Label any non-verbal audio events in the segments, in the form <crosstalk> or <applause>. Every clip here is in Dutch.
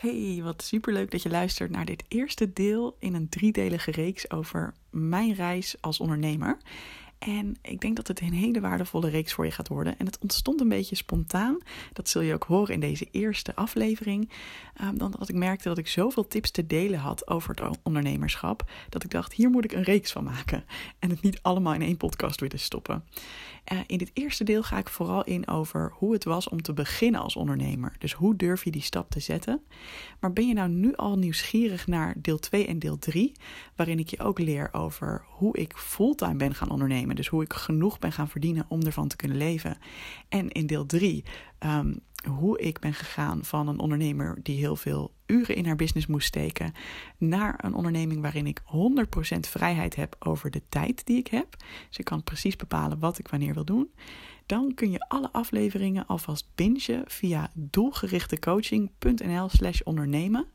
Hey, wat superleuk dat je luistert naar dit eerste deel in een driedelige reeks over mijn reis als ondernemer. En ik denk dat het een hele waardevolle reeks voor je gaat worden. En het ontstond een beetje spontaan. Dat zul je ook horen in deze eerste aflevering. Um, dan dat ik merkte dat ik zoveel tips te delen had over het ondernemerschap. Dat ik dacht, hier moet ik een reeks van maken. En het niet allemaal in één podcast willen stoppen. Uh, in dit eerste deel ga ik vooral in over hoe het was om te beginnen als ondernemer. Dus hoe durf je die stap te zetten? Maar ben je nou nu al nieuwsgierig naar deel 2 en deel 3, waarin ik je ook leer over hoe ik fulltime ben gaan ondernemen. Dus hoe ik genoeg ben gaan verdienen om ervan te kunnen leven. En in deel 3 um, hoe ik ben gegaan van een ondernemer die heel veel uren in haar business moest steken, naar een onderneming waarin ik 100% vrijheid heb over de tijd die ik heb. Dus ik kan precies bepalen wat ik wanneer wil doen. Dan kun je alle afleveringen alvast bingen via doelgerichtecoaching.nl/slash ondernemen.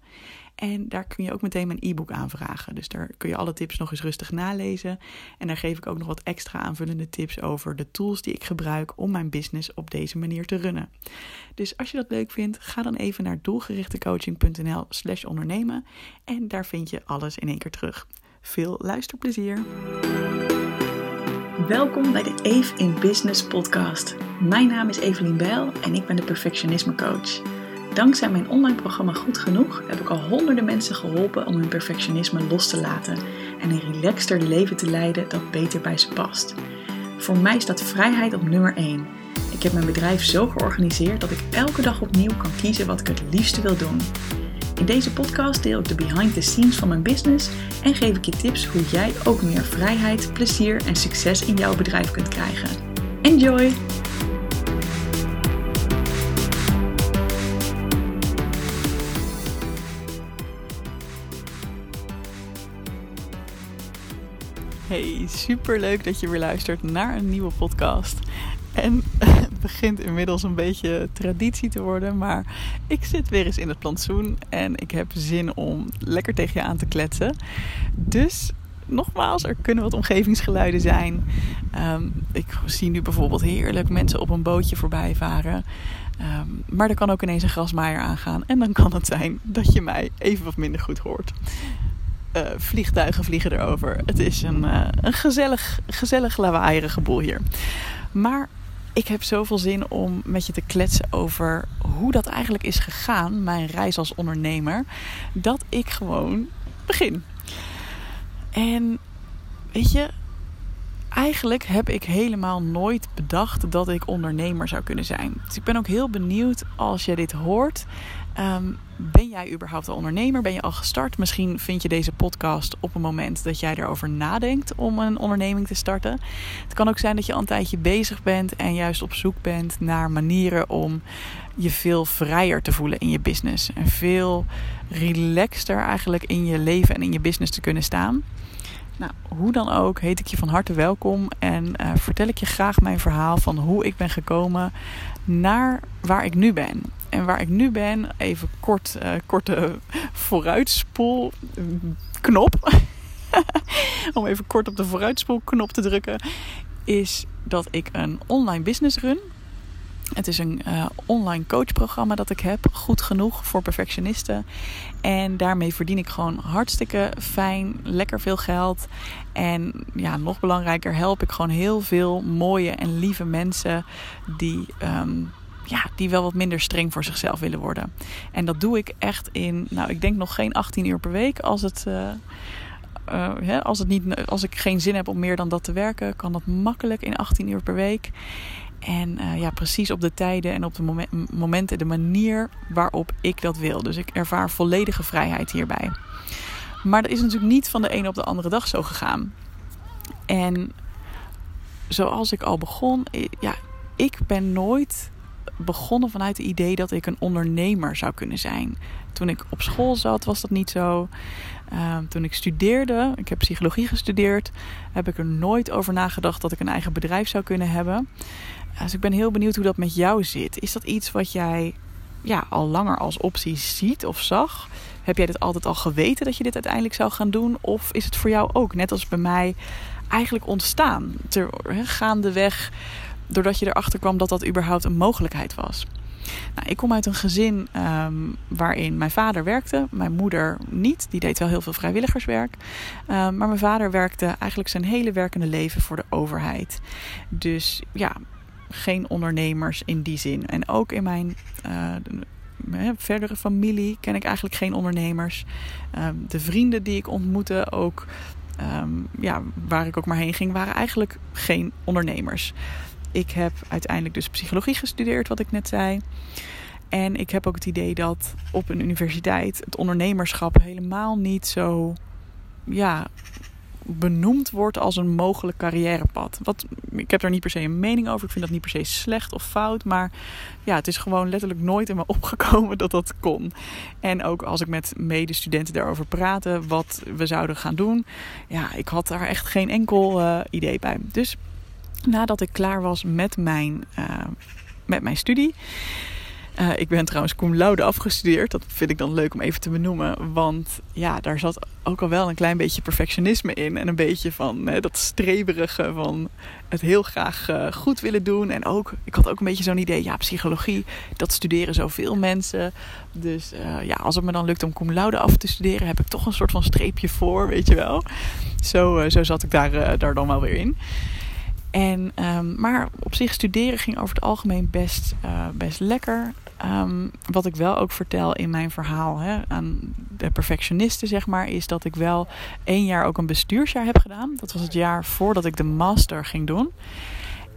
En daar kun je ook meteen mijn e-book aanvragen. Dus daar kun je alle tips nog eens rustig nalezen. En daar geef ik ook nog wat extra aanvullende tips over de tools die ik gebruik om mijn business op deze manier te runnen. Dus als je dat leuk vindt, ga dan even naar doelgerichtecoaching.nl/slash ondernemen. En daar vind je alles in één keer terug. Veel luisterplezier! Welkom bij de Eve in Business podcast. Mijn naam is Evelien Bijl en ik ben de perfectionisme coach. Dankzij mijn online programma Goed Genoeg heb ik al honderden mensen geholpen om hun perfectionisme los te laten en een relaxter leven te leiden dat beter bij ze past. Voor mij staat vrijheid op nummer 1. Ik heb mijn bedrijf zo georganiseerd dat ik elke dag opnieuw kan kiezen wat ik het liefste wil doen. In deze podcast deel ik de behind the scenes van mijn business en geef ik je tips hoe jij ook meer vrijheid, plezier en succes in jouw bedrijf kunt krijgen. Enjoy! Hey, super leuk dat je weer luistert naar een nieuwe podcast. En <laughs> het begint inmiddels een beetje traditie te worden, maar ik zit weer eens in het plantsoen en ik heb zin om lekker tegen je aan te kletsen. Dus nogmaals, er kunnen wat omgevingsgeluiden zijn. Um, ik zie nu bijvoorbeeld heerlijk mensen op een bootje voorbij varen. Um, maar er kan ook ineens een grasmaaier aangaan. En dan kan het zijn dat je mij even wat minder goed hoort. Uh, vliegtuigen vliegen erover. Het is een, uh, een gezellig, gezellig lawaaierige boel hier. Maar ik heb zoveel zin om met je te kletsen over hoe dat eigenlijk is gegaan, mijn reis als ondernemer, dat ik gewoon begin. En weet je, eigenlijk heb ik helemaal nooit bedacht dat ik ondernemer zou kunnen zijn. Dus ik ben ook heel benieuwd als je dit hoort. Um, ben jij überhaupt al ondernemer? Ben je al gestart? Misschien vind je deze podcast op een moment dat jij erover nadenkt om een onderneming te starten. Het kan ook zijn dat je al een tijdje bezig bent en juist op zoek bent naar manieren om je veel vrijer te voelen in je business. En veel relaxter eigenlijk in je leven en in je business te kunnen staan. Nou, hoe dan ook, heet ik je van harte welkom en uh, vertel ik je graag mijn verhaal van hoe ik ben gekomen naar waar ik nu ben. En waar ik nu ben, even kort, uh, korte vooruitspoelknop. <laughs> Om even kort op de vooruitspoelknop te drukken. Is dat ik een online business run. Het is een uh, online coachprogramma dat ik heb. Goed genoeg voor perfectionisten. En daarmee verdien ik gewoon hartstikke fijn, lekker veel geld. En ja, nog belangrijker, help ik gewoon heel veel mooie en lieve mensen die. Um, ja, die wel wat minder streng voor zichzelf willen worden. En dat doe ik echt in, nou, ik denk nog geen 18 uur per week. Als, het, uh, uh, hè, als, het niet, als ik geen zin heb om meer dan dat te werken, kan dat makkelijk in 18 uur per week. En uh, ja, precies op de tijden en op de moment, momenten, de manier waarop ik dat wil. Dus ik ervaar volledige vrijheid hierbij. Maar dat is natuurlijk niet van de ene op de andere dag zo gegaan. En zoals ik al begon, ja, ik ben nooit begonnen vanuit het idee dat ik een ondernemer zou kunnen zijn. Toen ik op school zat, was dat niet zo. Uh, toen ik studeerde, ik heb psychologie gestudeerd, heb ik er nooit over nagedacht dat ik een eigen bedrijf zou kunnen hebben. Dus ik ben heel benieuwd hoe dat met jou zit. Is dat iets wat jij ja, al langer als optie ziet of zag? Heb jij dit altijd al geweten dat je dit uiteindelijk zou gaan doen? Of is het voor jou ook, net als bij mij, eigenlijk ontstaan? Ter, gaandeweg doordat je erachter kwam dat dat überhaupt een mogelijkheid was. Nou, ik kom uit een gezin ehm, waarin mijn vader werkte, mijn moeder niet. Die deed wel heel veel vrijwilligerswerk. Ehm, maar mijn vader werkte eigenlijk zijn hele werkende leven voor de overheid. Dus ja, geen ondernemers in die zin. En ook in mijn uh, verdere familie ken ik eigenlijk geen ondernemers. Ehm, de vrienden die ik ontmoette, ook ja, waar ik ook maar heen ging, waren eigenlijk geen ondernemers. Ik heb uiteindelijk dus psychologie gestudeerd, wat ik net zei. En ik heb ook het idee dat op een universiteit het ondernemerschap helemaal niet zo ja, benoemd wordt als een mogelijk carrièrepad. Wat, ik heb daar niet per se een mening over. Ik vind dat niet per se slecht of fout. Maar ja, het is gewoon letterlijk nooit in me <laughs> opgekomen dat dat kon. En ook als ik met medestudenten daarover praatte, wat we zouden gaan doen. Ja, ik had daar echt geen enkel uh, idee bij. Dus nadat ik klaar was met mijn, uh, met mijn studie. Uh, ik ben trouwens cum laude afgestudeerd. Dat vind ik dan leuk om even te benoemen. Want ja, daar zat ook al wel een klein beetje perfectionisme in. En een beetje van uh, dat streberige van het heel graag uh, goed willen doen. En ook, ik had ook een beetje zo'n idee. Ja, psychologie, dat studeren zoveel mensen. Dus ja, als het me dan lukt om cum laude af te studeren... heb ik toch een soort van streepje voor, weet je wel. Zo, zo zat ik daar, daar dan wel weer in. En, um, maar op zich studeren ging over het algemeen best, uh, best lekker. Um, wat ik wel ook vertel in mijn verhaal hè, aan de perfectionisten, zeg maar, is dat ik wel één jaar ook een bestuursjaar heb gedaan. Dat was het jaar voordat ik de master ging doen.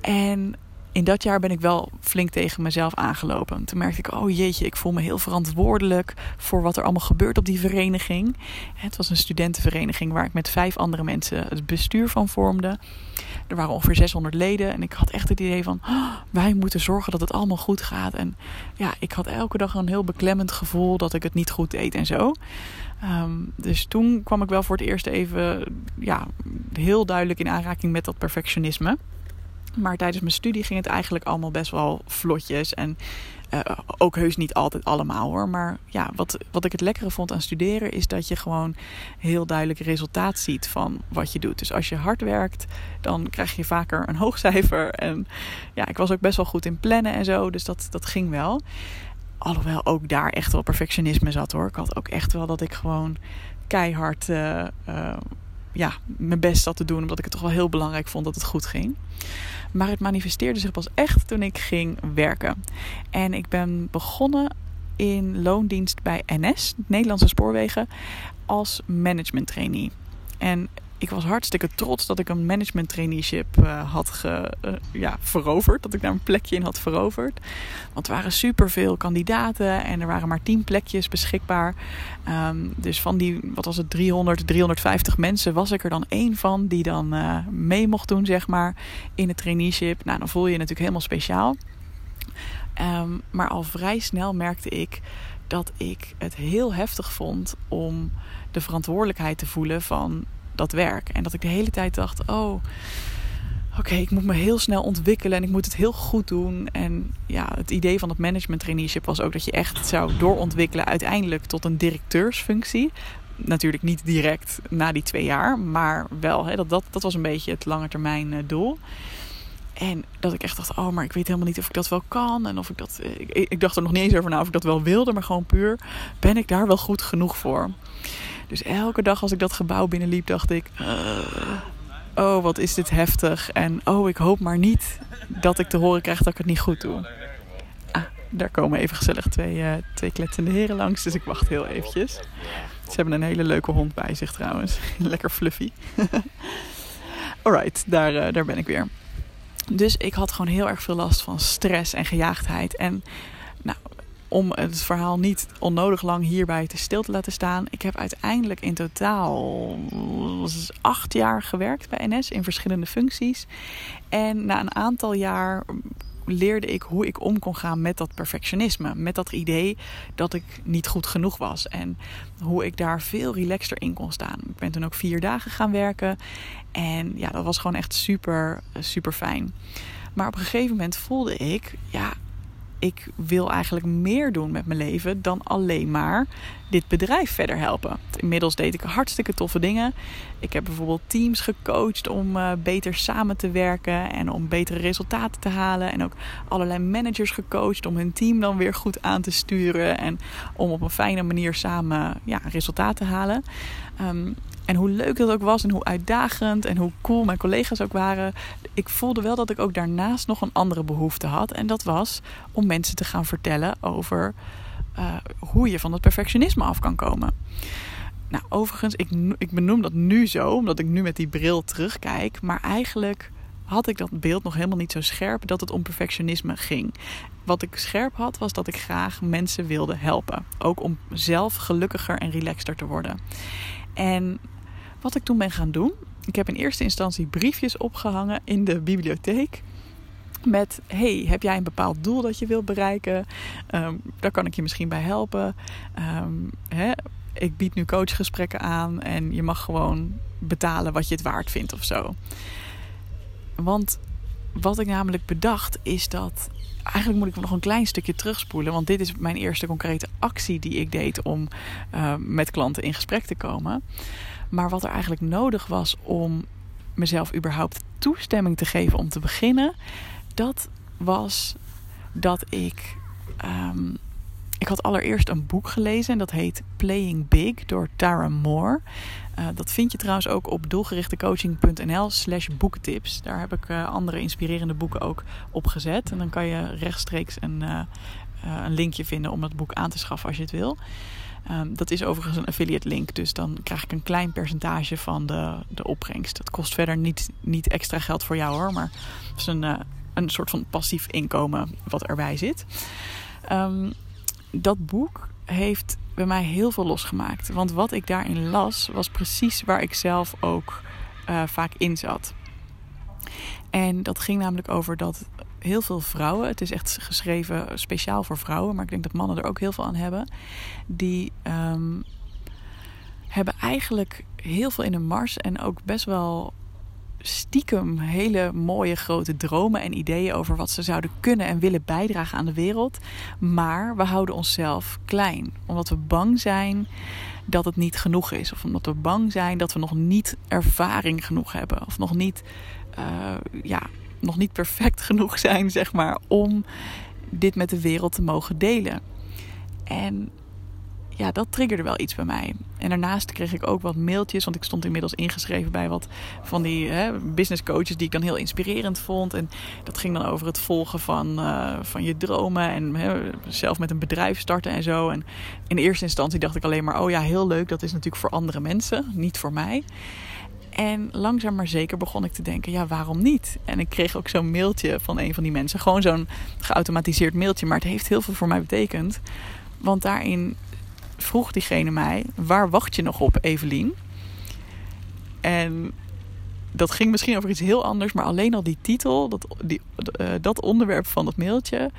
En in dat jaar ben ik wel flink tegen mezelf aangelopen. Toen merkte ik, oh jeetje, ik voel me heel verantwoordelijk voor wat er allemaal gebeurt op die vereniging. Het was een studentenvereniging waar ik met vijf andere mensen het bestuur van vormde. Er waren ongeveer 600 leden en ik had echt het idee van, oh, wij moeten zorgen dat het allemaal goed gaat. En ja, ik had elke dag een heel beklemmend gevoel dat ik het niet goed deed en zo. Um, dus toen kwam ik wel voor het eerst even ja, heel duidelijk in aanraking met dat perfectionisme. Maar tijdens mijn studie ging het eigenlijk allemaal best wel vlotjes. En uh, ook heus niet altijd allemaal hoor. Maar ja, wat, wat ik het lekkere vond aan studeren is dat je gewoon heel duidelijk resultaat ziet van wat je doet. Dus als je hard werkt, dan krijg je vaker een hoog cijfer. En ja, ik was ook best wel goed in plannen en zo. Dus dat, dat ging wel. Alhoewel ook daar echt wel perfectionisme zat hoor. Ik had ook echt wel dat ik gewoon keihard. Uh, uh, ja, mijn best zat te doen. Omdat ik het toch wel heel belangrijk vond dat het goed ging. Maar het manifesteerde zich pas echt toen ik ging werken. En ik ben begonnen in loondienst bij NS, Nederlandse Spoorwegen, als management trainee. En ik was hartstikke trots dat ik een management traineeship uh, had ge, uh, ja, veroverd. Dat ik daar een plekje in had veroverd. Want er waren superveel kandidaten en er waren maar 10 plekjes beschikbaar. Um, dus van die, wat was het, 300, 350 mensen was ik er dan één van die dan uh, mee mocht doen, zeg maar, in het traineeship. Nou, dan voel je je natuurlijk helemaal speciaal. Um, maar al vrij snel merkte ik dat ik het heel heftig vond om de verantwoordelijkheid te voelen van dat werk. En dat ik de hele tijd dacht: oh, oké, ik moet me heel snel ontwikkelen en ik moet het heel goed doen. En ja, het idee van het management traineeship was ook dat je echt zou doorontwikkelen uiteindelijk tot een directeursfunctie. Natuurlijk niet direct na die twee jaar, maar wel. Hè, dat, dat, dat was een beetje het langetermijn uh, doel. En dat ik echt dacht, oh, maar ik weet helemaal niet of ik dat wel kan. En of ik dat. Eh, ik, ik dacht er nog niet eens over na of ik dat wel wilde, maar gewoon puur. Ben ik daar wel goed genoeg voor? Dus elke dag als ik dat gebouw binnenliep, dacht ik: uh, Oh, wat is dit heftig. En oh, ik hoop maar niet dat ik te horen krijg dat ik het niet goed doe. Ah, daar komen even gezellig twee, uh, twee kletsende heren langs. Dus ik wacht heel eventjes. Ze hebben een hele leuke hond bij zich trouwens. <laughs> Lekker fluffy. <laughs> Alright, daar, uh, daar ben ik weer. Dus ik had gewoon heel erg veel last van stress en gejaagdheid. En nou, om het verhaal niet onnodig lang hierbij te stil te laten staan. Ik heb uiteindelijk in totaal acht jaar gewerkt bij NS in verschillende functies. En na een aantal jaar leerde ik hoe ik om kon gaan met dat perfectionisme. Met dat idee dat ik niet goed genoeg was. En hoe ik daar veel relaxter in kon staan. Ik ben toen ook vier dagen gaan werken. En ja, dat was gewoon echt super, super fijn. Maar op een gegeven moment voelde ik, ja, ik wil eigenlijk meer doen met mijn leven dan alleen maar dit bedrijf verder helpen. Inmiddels deed ik hartstikke toffe dingen. Ik heb bijvoorbeeld teams gecoacht om uh, beter samen te werken en om betere resultaten te halen. En ook allerlei managers gecoacht om hun team dan weer goed aan te sturen en om op een fijne manier samen ja, resultaten te halen. Um, en hoe leuk dat ook was en hoe uitdagend en hoe cool mijn collega's ook waren. Ik voelde wel dat ik ook daarnaast nog een andere behoefte had. En dat was om mensen te gaan vertellen over uh, hoe je van het perfectionisme af kan komen. Nou, overigens, ik, ik benoem dat nu zo, omdat ik nu met die bril terugkijk. Maar eigenlijk had ik dat beeld nog helemaal niet zo scherp dat het om perfectionisme ging. Wat ik scherp had, was dat ik graag mensen wilde helpen. Ook om zelf gelukkiger en relaxter te worden. En wat ik toen ben gaan doen, ik heb in eerste instantie briefjes opgehangen in de bibliotheek. Met, hey, heb jij een bepaald doel dat je wilt bereiken? Um, daar kan ik je misschien bij helpen. Um, hè? Ik bied nu coachgesprekken aan en je mag gewoon betalen wat je het waard vindt of zo. Want wat ik namelijk bedacht is dat. Eigenlijk moet ik nog een klein stukje terugspoelen. Want dit is mijn eerste concrete actie die ik deed om uh, met klanten in gesprek te komen. Maar wat er eigenlijk nodig was om mezelf überhaupt toestemming te geven om te beginnen, dat was dat ik. Um, ik had allereerst een boek gelezen en dat heet Playing Big door Tara Moore. Uh, dat vind je trouwens ook op doelgerichtecoaching.nl slash boektips. Daar heb ik uh, andere inspirerende boeken ook op gezet. En dan kan je rechtstreeks een, uh, een linkje vinden om dat boek aan te schaffen als je het wil. Um, dat is overigens een affiliate link, dus dan krijg ik een klein percentage van de, de opbrengst. Dat kost verder niet, niet extra geld voor jou hoor, maar het is een, een soort van passief inkomen wat erbij zit. Um, dat boek heeft bij mij heel veel losgemaakt. Want wat ik daarin las, was precies waar ik zelf ook uh, vaak in zat. En dat ging namelijk over dat heel veel vrouwen, het is echt geschreven speciaal voor vrouwen, maar ik denk dat mannen er ook heel veel aan hebben, die um, hebben eigenlijk heel veel in de mars en ook best wel stiekem hele mooie grote dromen en ideeën over wat ze zouden kunnen en willen bijdragen aan de wereld. Maar we houden onszelf klein, omdat we bang zijn dat het niet genoeg is, of omdat we bang zijn dat we nog niet ervaring genoeg hebben, of nog niet uh, ja, nog niet perfect <laughs> genoeg zijn, zeg maar, om dit met de wereld te mogen delen. En ja, dat triggerde wel iets bij mij. En daarnaast kreeg ik ook wat mailtjes, want ik stond inmiddels ingeschreven bij wat van die hè, business coaches die ik dan heel inspirerend vond. En dat ging dan over het volgen van, uh, van je dromen en hè, zelf met een bedrijf starten en zo. En in eerste instantie dacht ik alleen maar, oh ja, heel leuk, dat is natuurlijk voor andere mensen, niet voor mij. En langzaam maar zeker begon ik te denken, ja, waarom niet? En ik kreeg ook zo'n mailtje van een van die mensen. Gewoon zo'n geautomatiseerd mailtje, maar het heeft heel veel voor mij betekend. Want daarin vroeg diegene mij, waar wacht je nog op, Evelien? En dat ging misschien over iets heel anders, maar alleen al die titel, dat, die, uh, dat onderwerp van dat mailtje,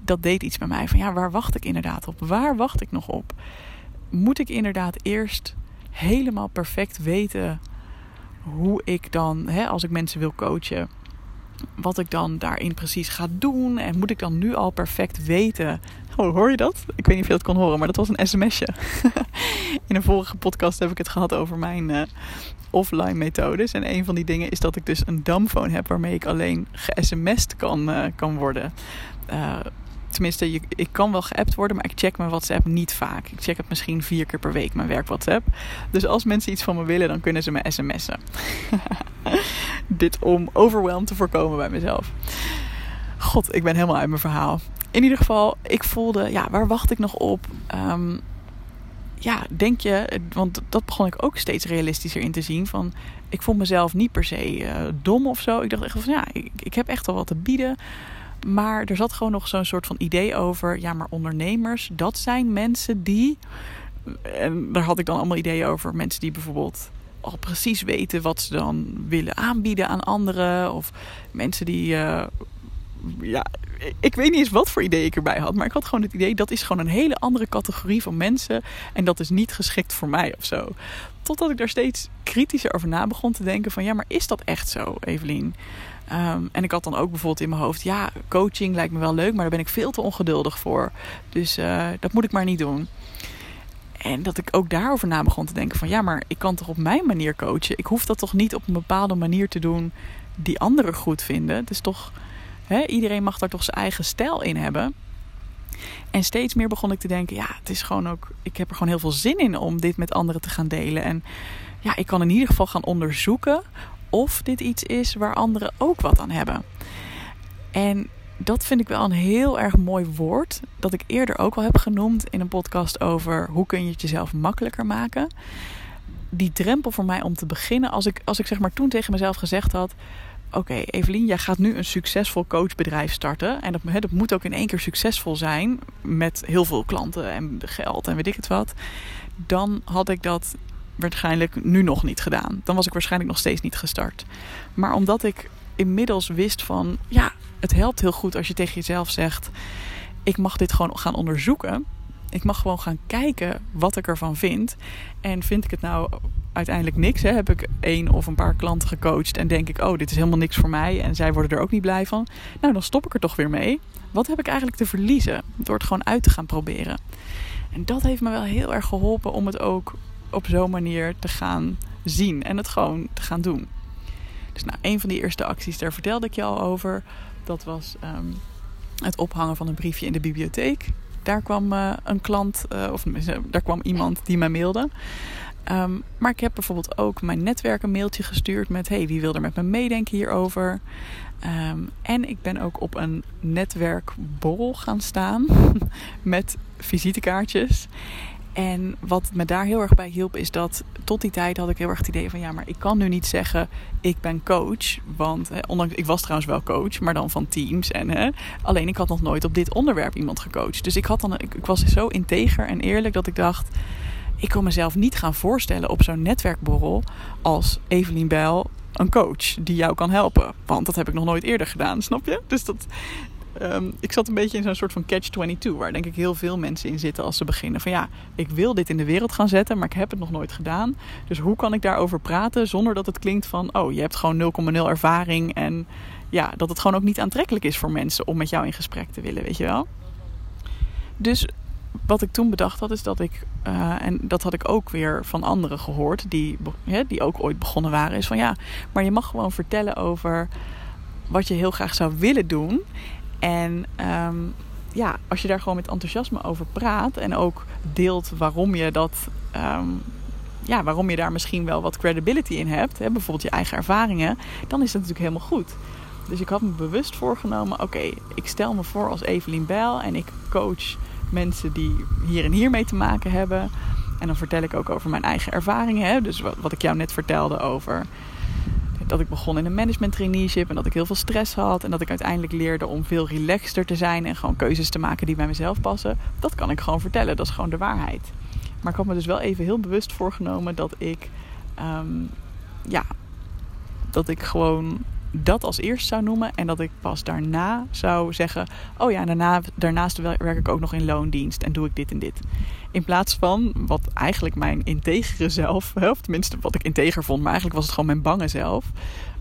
dat deed iets bij mij. Van ja, waar wacht ik inderdaad op? Waar wacht ik nog op? Moet ik inderdaad eerst helemaal perfect weten hoe ik dan, hè, als ik mensen wil coachen, wat ik dan daarin precies ga doen. En moet ik dan nu al perfect weten. Oh, hoor je dat? Ik weet niet of je dat kon horen, maar dat was een sms'je. <laughs> In een vorige podcast heb ik het gehad over mijn uh, offline methodes. En een van die dingen is dat ik dus een dumbphone heb waarmee ik alleen ge-sms'd kan, uh, kan worden. Uh, tenminste, ik kan wel geappt worden, maar ik check mijn WhatsApp niet vaak. Ik check het misschien vier keer per week, mijn werk WhatsApp. Dus als mensen iets van me willen, dan kunnen ze me sms'en. <laughs> Dit om overwhelm te voorkomen bij mezelf. God, ik ben helemaal uit mijn verhaal. In ieder geval, ik voelde, ja, waar wacht ik nog op? Um, ja, denk je, want dat begon ik ook steeds realistischer in te zien. Van, ik vond mezelf niet per se uh, dom of zo. Ik dacht echt van, ja, ik, ik heb echt wel wat te bieden. Maar er zat gewoon nog zo'n soort van idee over. Ja, maar ondernemers, dat zijn mensen die. En daar had ik dan allemaal ideeën over. Mensen die bijvoorbeeld al precies weten wat ze dan willen aanbieden aan anderen. Of mensen die. Uh, ja, ik weet niet eens wat voor idee ik erbij had. Maar ik had gewoon het idee dat is gewoon een hele andere categorie van mensen. En dat is niet geschikt voor mij of zo. Totdat ik daar steeds kritischer over na begon te denken: van ja, maar is dat echt zo, Evelien? Um, en ik had dan ook bijvoorbeeld in mijn hoofd: ja, coaching lijkt me wel leuk, maar daar ben ik veel te ongeduldig voor. Dus uh, dat moet ik maar niet doen. En dat ik ook daarover na begon te denken van ja, maar ik kan toch op mijn manier coachen. Ik hoef dat toch niet op een bepaalde manier te doen die anderen goed vinden. Het is toch, iedereen mag daar toch zijn eigen stijl in hebben. En steeds meer begon ik te denken, ja, het is gewoon ook, ik heb er gewoon heel veel zin in om dit met anderen te gaan delen. En ja, ik kan in ieder geval gaan onderzoeken of dit iets is waar anderen ook wat aan hebben. En dat vind ik wel een heel erg mooi woord. Dat ik eerder ook al heb genoemd in een podcast over hoe kun je het jezelf makkelijker maken. Die drempel voor mij om te beginnen, als ik, als ik zeg maar toen tegen mezelf gezegd had: Oké, Evelien, jij gaat nu een succesvol coachbedrijf starten. En dat, dat moet ook in één keer succesvol zijn. Met heel veel klanten en geld en weet ik het wat. Dan had ik dat waarschijnlijk nu nog niet gedaan. Dan was ik waarschijnlijk nog steeds niet gestart. Maar omdat ik inmiddels wist van ja, het helpt heel goed als je tegen jezelf zegt: ik mag dit gewoon gaan onderzoeken. Ik mag gewoon gaan kijken wat ik ervan vind. En vind ik het nou uiteindelijk niks? Hè? Heb ik één of een paar klanten gecoacht en denk ik: oh, dit is helemaal niks voor mij en zij worden er ook niet blij van. Nou, dan stop ik er toch weer mee. Wat heb ik eigenlijk te verliezen door het gewoon uit te gaan proberen? En dat heeft me wel heel erg geholpen om het ook op zo'n manier te gaan zien en het gewoon te gaan doen. Dus nou, een van die eerste acties, daar vertelde ik je al over. Dat was ehm, het ophangen van een briefje in de bibliotheek. Daar kwam uh, een klant, uh, of daar kwam iemand die mij mailde. Um, maar ik heb bijvoorbeeld ook mijn netwerk een mailtje gestuurd met: hey, wie wil er met me meedenken hierover? Um, en ik ben ook op een netwerkborrel gaan staan <laughs> met visitekaartjes. En wat me daar heel erg bij hielp, is dat tot die tijd had ik heel erg het idee van ja, maar ik kan nu niet zeggen ik ben coach. Want ondanks, ik was trouwens wel coach, maar dan van teams. En, hè, alleen ik had nog nooit op dit onderwerp iemand gecoacht. Dus ik, had dan, ik was zo integer en eerlijk dat ik dacht. Ik kon mezelf niet gaan voorstellen op zo'n netwerkborrel als Evelien Bijl, een coach die jou kan helpen. Want dat heb ik nog nooit eerder gedaan, snap je? Dus dat, um, ik zat een beetje in zo'n soort van catch-22, waar denk ik heel veel mensen in zitten als ze beginnen. Van ja, ik wil dit in de wereld gaan zetten, maar ik heb het nog nooit gedaan. Dus hoe kan ik daarover praten zonder dat het klinkt van, oh, je hebt gewoon 0,0 ervaring en ja, dat het gewoon ook niet aantrekkelijk is voor mensen om met jou in gesprek te willen, weet je wel? Dus wat ik toen bedacht had, is dat ik, uh, en dat had ik ook weer van anderen gehoord, die, die ook ooit begonnen waren, is van ja, maar je mag gewoon vertellen over wat je heel graag zou willen doen. En um, ja, als je daar gewoon met enthousiasme over praat en ook deelt waarom je dat. Um, ja, waarom je daar misschien wel wat credibility in hebt, hè, bijvoorbeeld je eigen ervaringen, dan is dat natuurlijk helemaal goed. Dus ik had me bewust voorgenomen: oké, ik stel me voor als Evelien Bijl en ik coach mensen die hier en hier mee te maken hebben. En dan vertel ik ook over mijn eigen ervaringen. Hè? Dus wat, wat ik jou net vertelde over dat ik begon in een management traineeship en dat ik heel veel stress had. En dat ik uiteindelijk leerde om veel relaxter te zijn en gewoon keuzes te maken die bij mezelf passen. Dat kan ik gewoon vertellen. Dat is gewoon de waarheid. Maar ik had me dus wel even heel bewust voorgenomen dat ik, um, ja, dat ik gewoon dat als eerst zou noemen. En dat ik pas daarna zou zeggen: Oh ja, daarna, daarnaast werk ik ook nog in loondienst en doe ik dit en dit. In plaats van wat eigenlijk mijn integere zelf, of tenminste wat ik integer vond, maar eigenlijk was het gewoon mijn bange zelf.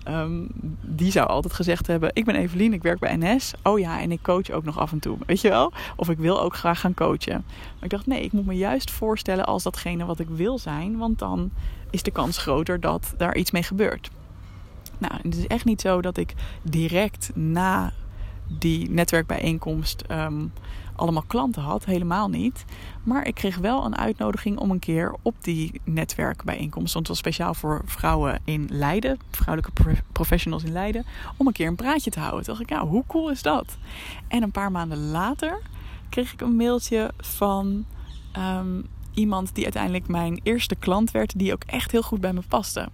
Um, die zou altijd gezegd hebben: Ik ben Evelien, ik werk bij NS. Oh ja, en ik coach ook nog af en toe. Weet je wel? Of ik wil ook graag gaan coachen. Maar ik dacht: Nee, ik moet me juist voorstellen als datgene wat ik wil zijn, want dan is de kans groter dat daar iets mee gebeurt. Nou, het is echt niet zo dat ik direct na die netwerkbijeenkomst um, allemaal klanten had. Helemaal niet. Maar ik kreeg wel een uitnodiging om een keer op die netwerkbijeenkomst, want het was speciaal voor vrouwen in Leiden, vrouwelijke professionals in Leiden, om een keer een praatje te houden. Toen dacht ik, nou, hoe cool is dat? En een paar maanden later kreeg ik een mailtje van um, iemand die uiteindelijk mijn eerste klant werd, die ook echt heel goed bij me paste.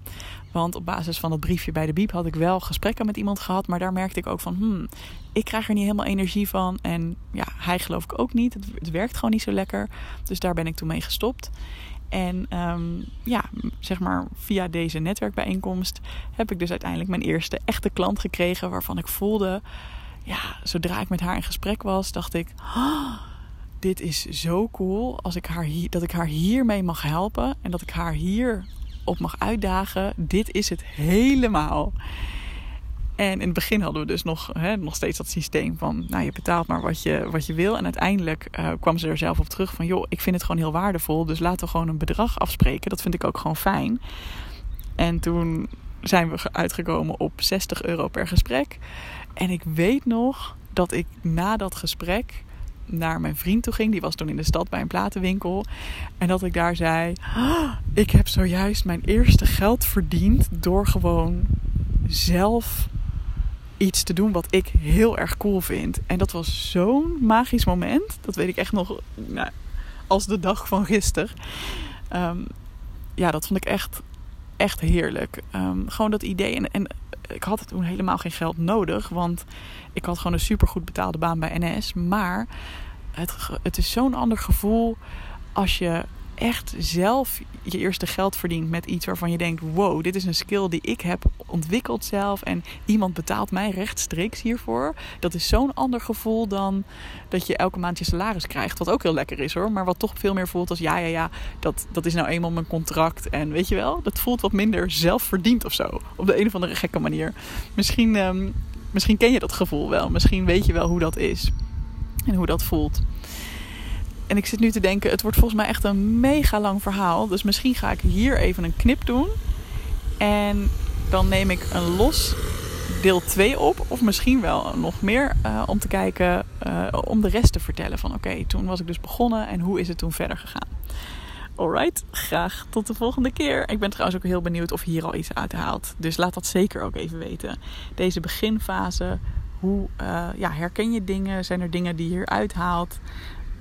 Want op basis van dat briefje bij de Biep had ik wel gesprekken met iemand gehad. Maar daar merkte ik ook van, hmm, ik krijg er niet helemaal energie van. En ja, hij geloof ik ook niet. Het, het werkt gewoon niet zo lekker. Dus daar ben ik toen mee gestopt. En um, ja, zeg maar via deze netwerkbijeenkomst heb ik dus uiteindelijk mijn eerste echte klant gekregen. Waarvan ik voelde, ja, zodra ik met haar in gesprek was, dacht ik... Oh, dit is zo cool als ik haar hier, dat ik haar hiermee mag helpen. En dat ik haar hier op mag uitdagen. Dit is het helemaal. En in het begin hadden we dus nog, hè, nog steeds dat systeem van, nou je betaalt maar wat je, wat je wil. En uiteindelijk uh, kwam ze er zelf op terug van, joh, ik vind het gewoon heel waardevol. Dus laten we gewoon een bedrag afspreken. Dat vind ik ook gewoon fijn. En toen zijn we uitgekomen op 60 euro per gesprek. En ik weet nog dat ik na dat gesprek naar mijn vriend toe ging. Die was toen in de stad bij een platenwinkel. En dat ik daar zei: oh, Ik heb zojuist mijn eerste geld verdiend door gewoon zelf iets te doen wat ik heel erg cool vind. En dat was zo'n magisch moment. Dat weet ik echt nog nou, als de dag van gisteren. Ehm, ja, dat vond ik echt, echt heerlijk. Ehm, gewoon dat idee. En, en ik had toen helemaal geen geld nodig. Want ik had gewoon een supergoed betaalde baan bij NS. Maar het, het is zo'n ander gevoel als je echt zelf je eerste geld verdient met iets waarvan je denkt: wow, dit is een skill die ik heb ontwikkeld zelf en iemand betaalt mij rechtstreeks hiervoor. Dat is zo'n ander gevoel dan dat je elke maand je salaris krijgt. Wat ook heel lekker is hoor, maar wat toch veel meer voelt als: ja, ja, ja, dat, dat is nou eenmaal mijn contract. En weet je wel, dat voelt wat minder zelfverdiend of zo. Op de een of andere gekke manier. Misschien, ehm, misschien ken je dat gevoel wel. Misschien weet je wel hoe dat is en hoe dat voelt. En ik zit nu te denken, het wordt volgens mij echt een mega lang verhaal. Dus misschien ga ik hier even een knip doen. En dan neem ik een los deel 2 op. Of misschien wel nog meer. Uh, om te kijken, uh, om de rest te vertellen. Van oké, toen was ik dus begonnen en hoe is het toen verder gegaan. Alright, graag tot de volgende keer. Ik ben trouwens ook heel benieuwd of je hier al iets uit haalt. Dus laat dat zeker ook even weten. Deze beginfase, hoe uh, ja, herken je dingen? Zijn er dingen die je hier uithaalt?